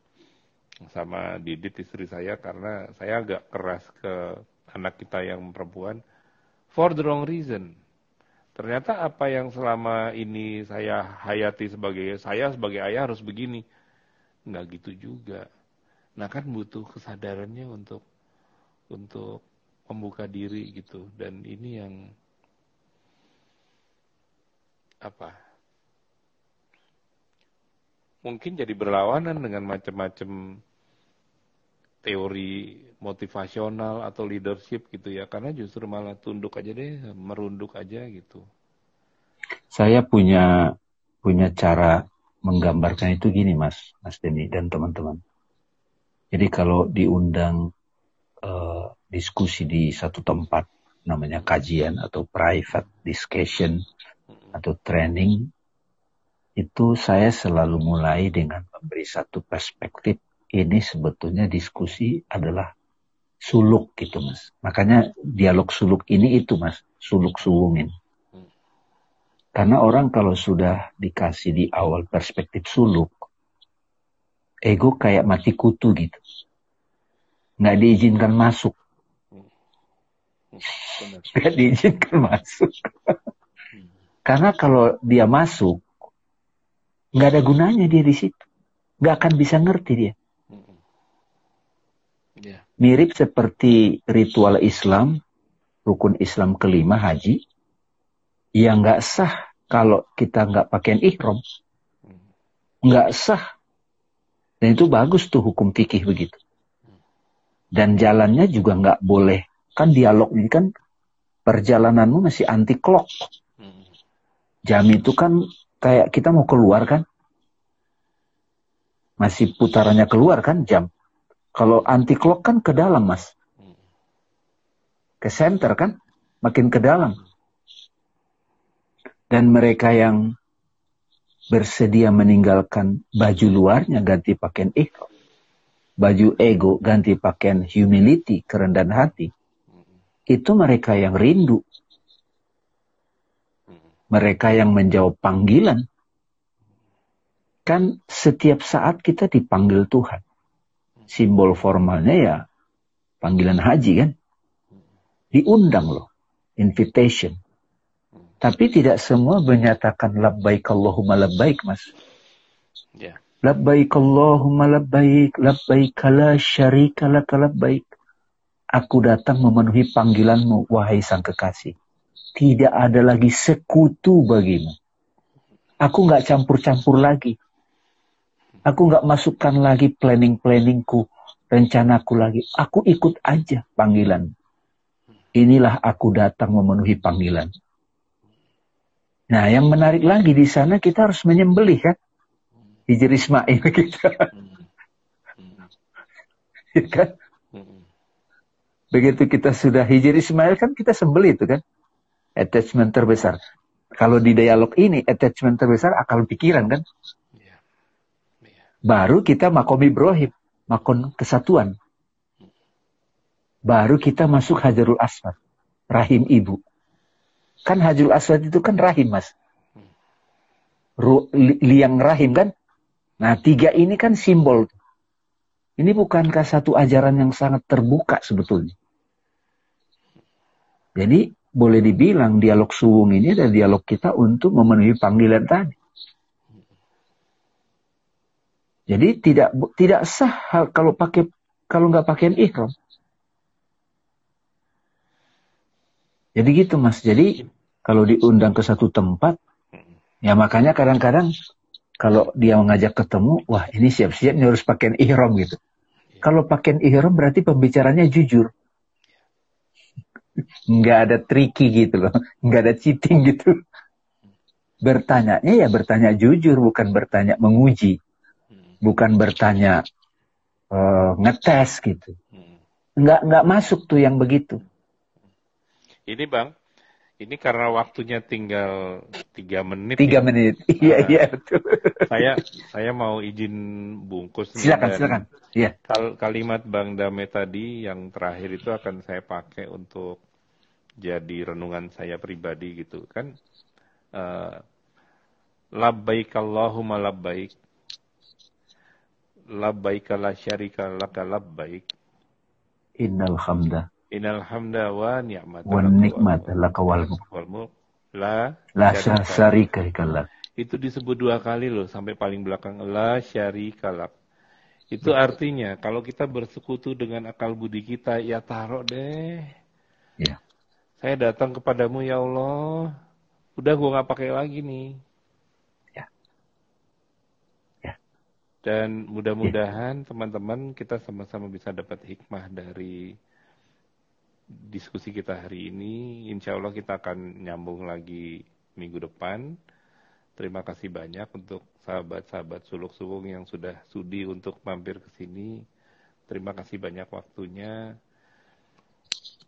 sama Didit istri saya karena saya agak keras ke anak kita yang perempuan for the wrong reason. Ternyata apa yang selama ini saya hayati sebagai saya sebagai ayah harus begini. Nggak gitu juga. Nah kan butuh kesadarannya untuk untuk membuka diri gitu. Dan ini yang apa mungkin jadi berlawanan dengan macam-macam teori motivasional atau leadership gitu ya. Karena justru malah tunduk aja deh merunduk aja gitu. Saya punya punya cara menggambarkan itu gini mas mas Denny dan teman-teman jadi kalau diundang uh, diskusi di satu tempat, namanya kajian atau private discussion atau training, itu saya selalu mulai dengan memberi satu perspektif. Ini sebetulnya diskusi adalah suluk gitu mas. Makanya dialog suluk ini itu mas, suluk suwungin. Karena orang kalau sudah dikasih di awal perspektif suluk, ego kayak mati kutu gitu. Nggak diizinkan masuk. Nggak diizinkan masuk. Karena kalau dia masuk, nggak ada gunanya dia di situ. Nggak akan bisa ngerti dia. Ya. Mirip seperti ritual Islam, rukun Islam kelima haji, yang nggak sah kalau kita nggak pakai ihram. Nggak sah dan itu bagus tuh hukum fikih begitu. Dan jalannya juga nggak boleh. Kan dialog ini kan perjalananmu masih anti clock. Jam itu kan kayak kita mau keluar kan. Masih putarannya keluar kan jam. Kalau anti clock kan ke dalam mas. Ke center kan. Makin ke dalam. Dan mereka yang bersedia meninggalkan baju luarnya ganti pakaian ego. Baju ego ganti pakaian humility, kerendahan hati. Itu mereka yang rindu. Mereka yang menjawab panggilan. Kan setiap saat kita dipanggil Tuhan. Simbol formalnya ya panggilan haji kan. Diundang loh. Invitation. Tapi tidak semua menyatakan labbaik Allahumma labbaik, Mas. Yeah. Labbaik Allahumma labbaik, labbaik la syarika laka labbaik. Aku datang memenuhi panggilanmu, wahai sang kekasih. Tidak ada lagi sekutu bagimu. Aku nggak campur-campur lagi. Aku nggak masukkan lagi planning-planningku, rencanaku lagi. Aku ikut aja panggilan. Inilah aku datang memenuhi panggilan. Nah, yang menarik lagi di sana kita harus menyembelih kan? Hijr Ismail kita. ya kan? Begitu kita sudah hijr Ismail kan kita sembelih itu kan? Attachment terbesar. Kalau di dialog ini attachment terbesar akal pikiran kan? Baru kita makom Ibrahim, makom kesatuan. Baru kita masuk Hajarul Aswad, rahim ibu. Kan Hajarul Aswad itu kan rahim, Mas. Ru, liang rahim kan? Nah, tiga ini kan simbol. Ini bukankah satu ajaran yang sangat terbuka sebetulnya? Jadi boleh dibilang dialog suwung ini adalah dialog kita untuk memenuhi panggilan tadi. Jadi tidak tidak sah kalau pakai kalau nggak pakai ihram. Jadi gitu mas. Jadi kalau diundang ke satu tempat, ya makanya kadang-kadang kalau dia mengajak ketemu, wah ini siap-siap harus pakai ihram gitu. Kalau pakai ihram berarti pembicaranya jujur nggak ada tricky gitu loh, nggak ada cheating gitu. Bertanyanya ya bertanya jujur, bukan bertanya menguji, bukan bertanya uh, ngetes gitu. Nggak nggak masuk tuh yang begitu. Ini bang, ini karena waktunya tinggal tiga menit. Tiga ya. menit, iya nah, iya betul. Saya saya mau izin bungkus. Silakan silakan. Iya. Kal kalimat Bang Dame tadi yang terakhir itu akan saya pakai untuk jadi renungan saya pribadi gitu kan uh, labbaik Allahumma labbaik labbaik la syarika laka labbaik innal hamda innal hamda wa ni'mata wa nikmata laka wal mulk la la syarika lak itu disebut dua kali loh sampai paling belakang la syarika lak itu ya. artinya kalau kita bersekutu dengan akal budi kita ya taruh deh ya saya datang kepadamu ya Allah. Udah gue gak pakai lagi nih. Ya. Ya. Dan mudah-mudahan ya. teman-teman kita sama-sama bisa dapat hikmah dari diskusi kita hari ini. Insya Allah kita akan nyambung lagi minggu depan. Terima kasih banyak untuk sahabat-sahabat suluk suwung yang sudah sudi untuk mampir ke sini. Terima kasih banyak waktunya.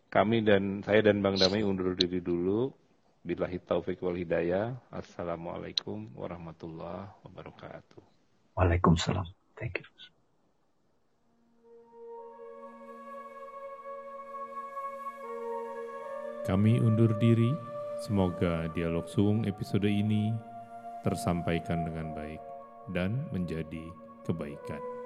Kami dan saya dan Bang Damai undur diri dulu. Billahi taufik wal hidayah. Assalamualaikum warahmatullahi wabarakatuh. Waalaikumsalam. Thank you. Kami undur diri. Semoga dialog suung episode ini tersampaikan dengan baik dan menjadi kebaikan.